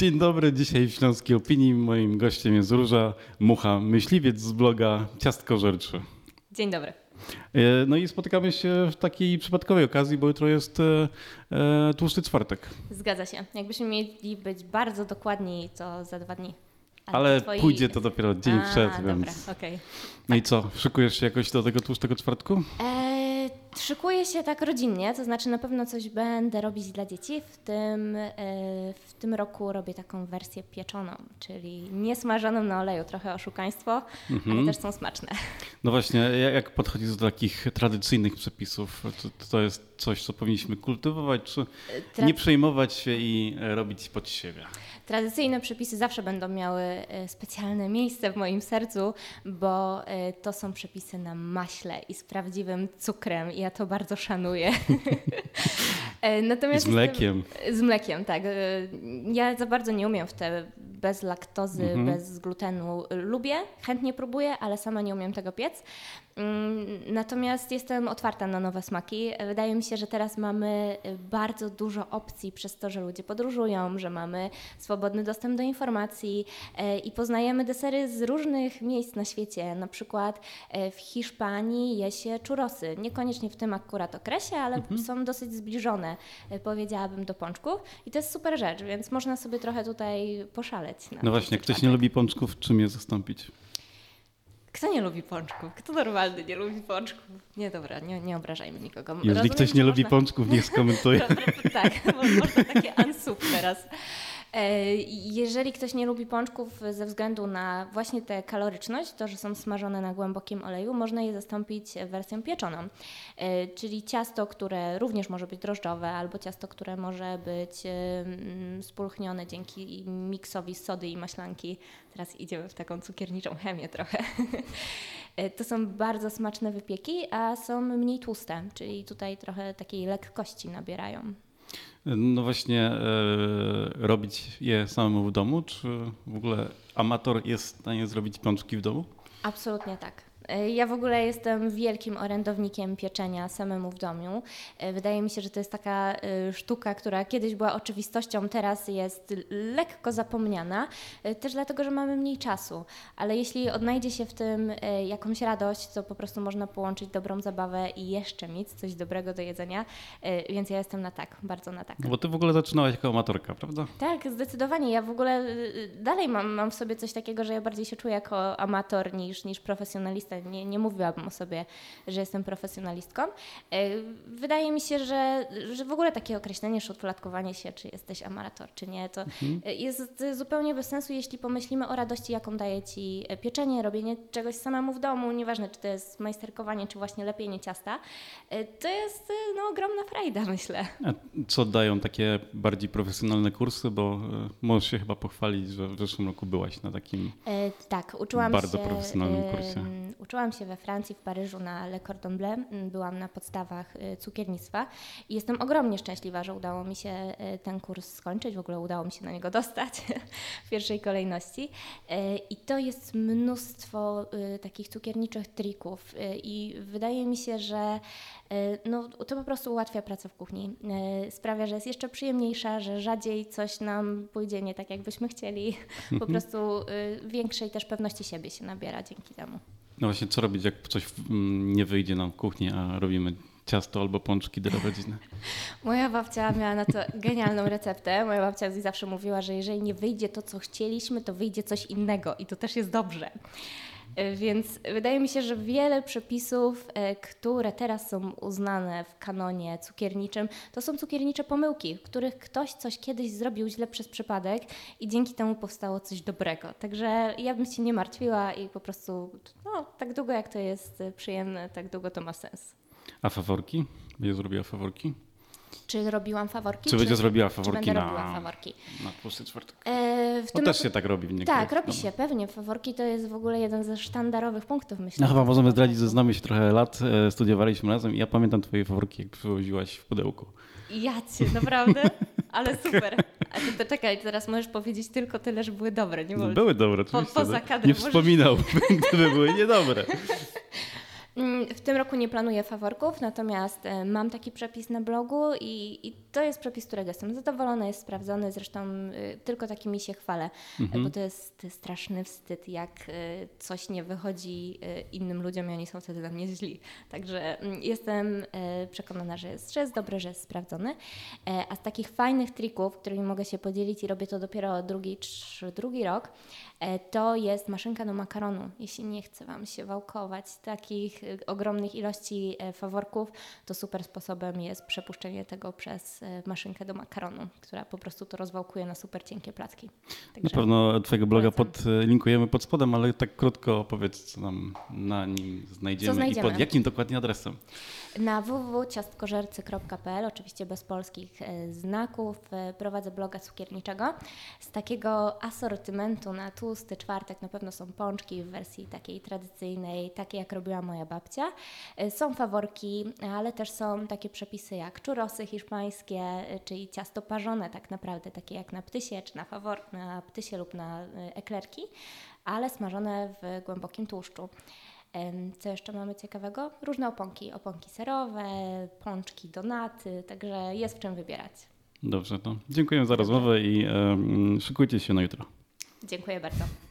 Dzień dobry, dzisiaj w Śląskiej Opinii moim gościem jest Róża Mucha, myśliwiec z bloga Ciastko Żerczy. Dzień dobry. E, no i spotykamy się w takiej przypadkowej okazji, bo jutro jest e, e, tłusty czwartek. Zgadza się. Jakbyśmy mieli być bardzo dokładni, to za dwa dni. Ale twoi... pójdzie to dopiero dzień A, przed, dobra, więc... Okay. No i co, szykujesz się jakoś do tego tłustego czwartku? E Szykuję się tak rodzinnie, to znaczy na pewno coś będę robić dla dzieci. W tym, e, w tym roku robię taką wersję pieczoną, czyli niesmażoną na oleju. Trochę oszukaństwo, mhm. ale też są smaczne. No właśnie, jak podchodzisz do takich tradycyjnych przepisów? To, to jest coś, co powinniśmy kultywować, czy nie przejmować się i robić pod siebie? Tradycyjne przepisy zawsze będą miały e, specjalne miejsce w moim sercu, bo e, to są przepisy na maśle i z prawdziwym cukrem. Ja to bardzo szanuję. E, natomiast z mlekiem. Z mlekiem, tak. Ja za bardzo nie umiem w te bez laktozy, mhm. bez glutenu. Lubię, chętnie próbuję, ale sama nie umiem tego piec. Mm, natomiast jestem otwarta na nowe smaki. Wydaje mi się, że teraz mamy bardzo dużo opcji przez to, że ludzie podróżują, że mamy swobodny dostęp do informacji e, i poznajemy desery z różnych miejsc na świecie. Na przykład e, w Hiszpanii je się churrosy. Niekoniecznie w tym akurat okresie, ale mhm. są dosyć zbliżone, e, powiedziałabym, do pączków. I to jest super rzecz, więc można sobie trochę tutaj poszaleć. no właśnie, ktoś nie lubi pączków, czym je zastąpić? Kto nie lubi pączków? Kto normalny nie lubi pączków? Nie, dobra, nie, nie obrażajmy nikogo. Jeżeli Rozumiem, ktoś nie lubi można... pączków, niech skomentuje. tak, można takie ansup teraz. E, jeżeli ktoś nie lubi pączków ze względu na właśnie tę kaloryczność, to że są smażone na głębokim oleju, można je zastąpić wersją pieczoną. E, czyli ciasto, które również może być drożdżowe, albo ciasto, które może być spulchnione dzięki miksowi sody i maślanki. Teraz idziemy w taką cukierniczą chemię trochę. E, to są bardzo smaczne wypieki, a są mniej tłuste, czyli tutaj trochę takiej lekkości nabierają. No właśnie, e, robić je samemu w domu, czy w ogóle amator jest w stanie zrobić pączki w domu? Absolutnie tak. E, ja w ogóle jestem wielkim orędownikiem pieczenia samemu w domu. E, wydaje mi się, że to jest taka e, sztuka, która kiedyś była oczywistością, teraz jest lekko zapomniana, też dlatego, że mamy mniej czasu. Ale jeśli odnajdzie się w tym jakąś radość, to po prostu można połączyć dobrą zabawę i jeszcze mieć coś dobrego do jedzenia. Więc ja jestem na tak, bardzo na tak. No bo ty w ogóle zaczynałaś jako amatorka, prawda? Tak, zdecydowanie. Ja w ogóle dalej mam, mam w sobie coś takiego, że ja bardziej się czuję jako amator niż, niż profesjonalista nie, nie mówiłabym o sobie, że jestem profesjonalistką. E, wydaje mi się, że, że w ogóle takie określenie, szufladkowanie się, czy jesteś amator, czy nie, to mhm. jest zupełnie bez sensu, jeśli pomyślimy o radości, jaką daje ci pieczenie, robienie czegoś samemu w domu, nieważne czy to jest majsterkowanie, czy właśnie lepienie ciasta. E, to jest no, ogromna frajda, myślę. A co dają takie bardziej profesjonalne kursy, bo e, możesz się chyba pochwalić, że w zeszłym roku byłaś na takim e, tak, uczyłam bardzo się, profesjonalnym kursie. Uczyłam się we Francji, w Paryżu na Le Cordon Bleu. Mm, byłam na podstawach y, cukiernictwa i jestem ogromnie szczęśliwa, że udało mi się y, ten kurs skończyć. W ogóle udało mi się na niego dostać w pierwszej kolejności. Y, I to jest mnóstwo takich cukierniczych trików i wydaje mi się, że no, to po prostu ułatwia pracę w kuchni. Sprawia, że jest jeszcze przyjemniejsza, że rzadziej coś nam pójdzie nie tak, jakbyśmy chcieli. Po mhm. prostu większej też pewności siebie się nabiera dzięki temu. No właśnie, co robić, jak coś mm, nie wyjdzie nam w kuchni, a robimy ciasto albo pączki rodziny? Moja babcia miała na to genialną receptę. Moja babcia zawsze mówiła, że jeżeli nie wyjdzie to, co chcieliśmy, to wyjdzie coś innego i to też jest dobrze. E, więc wydaje mi się, że wiele przepisów, e, które teraz są uznane w kanonie cukierniczym, to są cukiernicze pomyłki, w których ktoś coś kiedyś zrobił źle przez przypadek i dzięki temu powstało coś dobrego. Także ja bym się nie martwiła i po prostu, no, tak długo jak to jest przyjemne, tak długo to ma sens. A faworki? Będzie zrobiła faworki? Czy robiłam faworki? Czy, będzie zrobiła faworki czy na, robiła faworki? na tłusty czwartek? E, w tym no też się tak robi w niektórych. Tak, robi się, pewnie. Faworki to jest w ogóle jeden ze sztandarowych punktów, myślę. No chyba możemy zdradzić, że znamy się trochę lat, e, studiowaliśmy razem i ja pamiętam twoje faworki, jak przywoziłaś w pudełku. Jacie, naprawdę? Ale super. A ty to czekaj, teraz możesz powiedzieć tylko tyle, że były dobre, nie wolno? Były dobre, oczywiście. Po, poza kadrem Nie możesz... wspominałbym, gdyby były niedobre. Mm, w tym roku nie planuję faworków, natomiast e, mam taki przepis na blogu i, i to jest przepis, którego jestem zadowolona, jest sprawdzony, zresztą y, tylko takimi się chwalę, mhm. bo to jest straszny wstyd, jak coś nie wychodzi innym ludziom i oni są wtedy dla mnie źli. Także mm, jestem przekonana, że jest, że jest dobry, że jest sprawdzony. E, a z takich fajnych trików, którymi mogę się podzielić i robię to dopiero drugi, drugi rok, e, to jest maszynka do makaronu. Jeśli nie chce Wam się wałkować takich ogromnych ilości e, faworków, to super sposobem jest przepuszczenie tego przez e, maszynkę do makaronu, która po prostu to rozwałkuje na super cienkie placki. Także na pewno Twojego bloga podlinkujemy pod spodem, ale tak krótko opowiedz, co nam na nim znajdziemy i pod jakim dokładnie adresem. Na www.ciastkożercy.pl, oczywiście bez polskich e, znaków, prowadzę bloga cukierniczego. Z takiego asortymentu na tłusty czwartek na pewno są pączki w wersji takiej tradycyjnej, takiej jak robiła moja babcia. Są faworki, ale też są takie przepisy jak czurosy hiszpańskie, czyli ciasto parzone tak naprawdę, takie jak na ptysie, czy na fawor, na ptysie lub na y, eklerki, ale smażone w głębokim tłuszczu. Co jeszcze mamy ciekawego? Różne oponki, oponki serowe, pączki, donaty, także jest w czym wybierać. Dobrze, to dziękuję za rozmowę i um, szykujcie się na jutro. Dziękuję bardzo.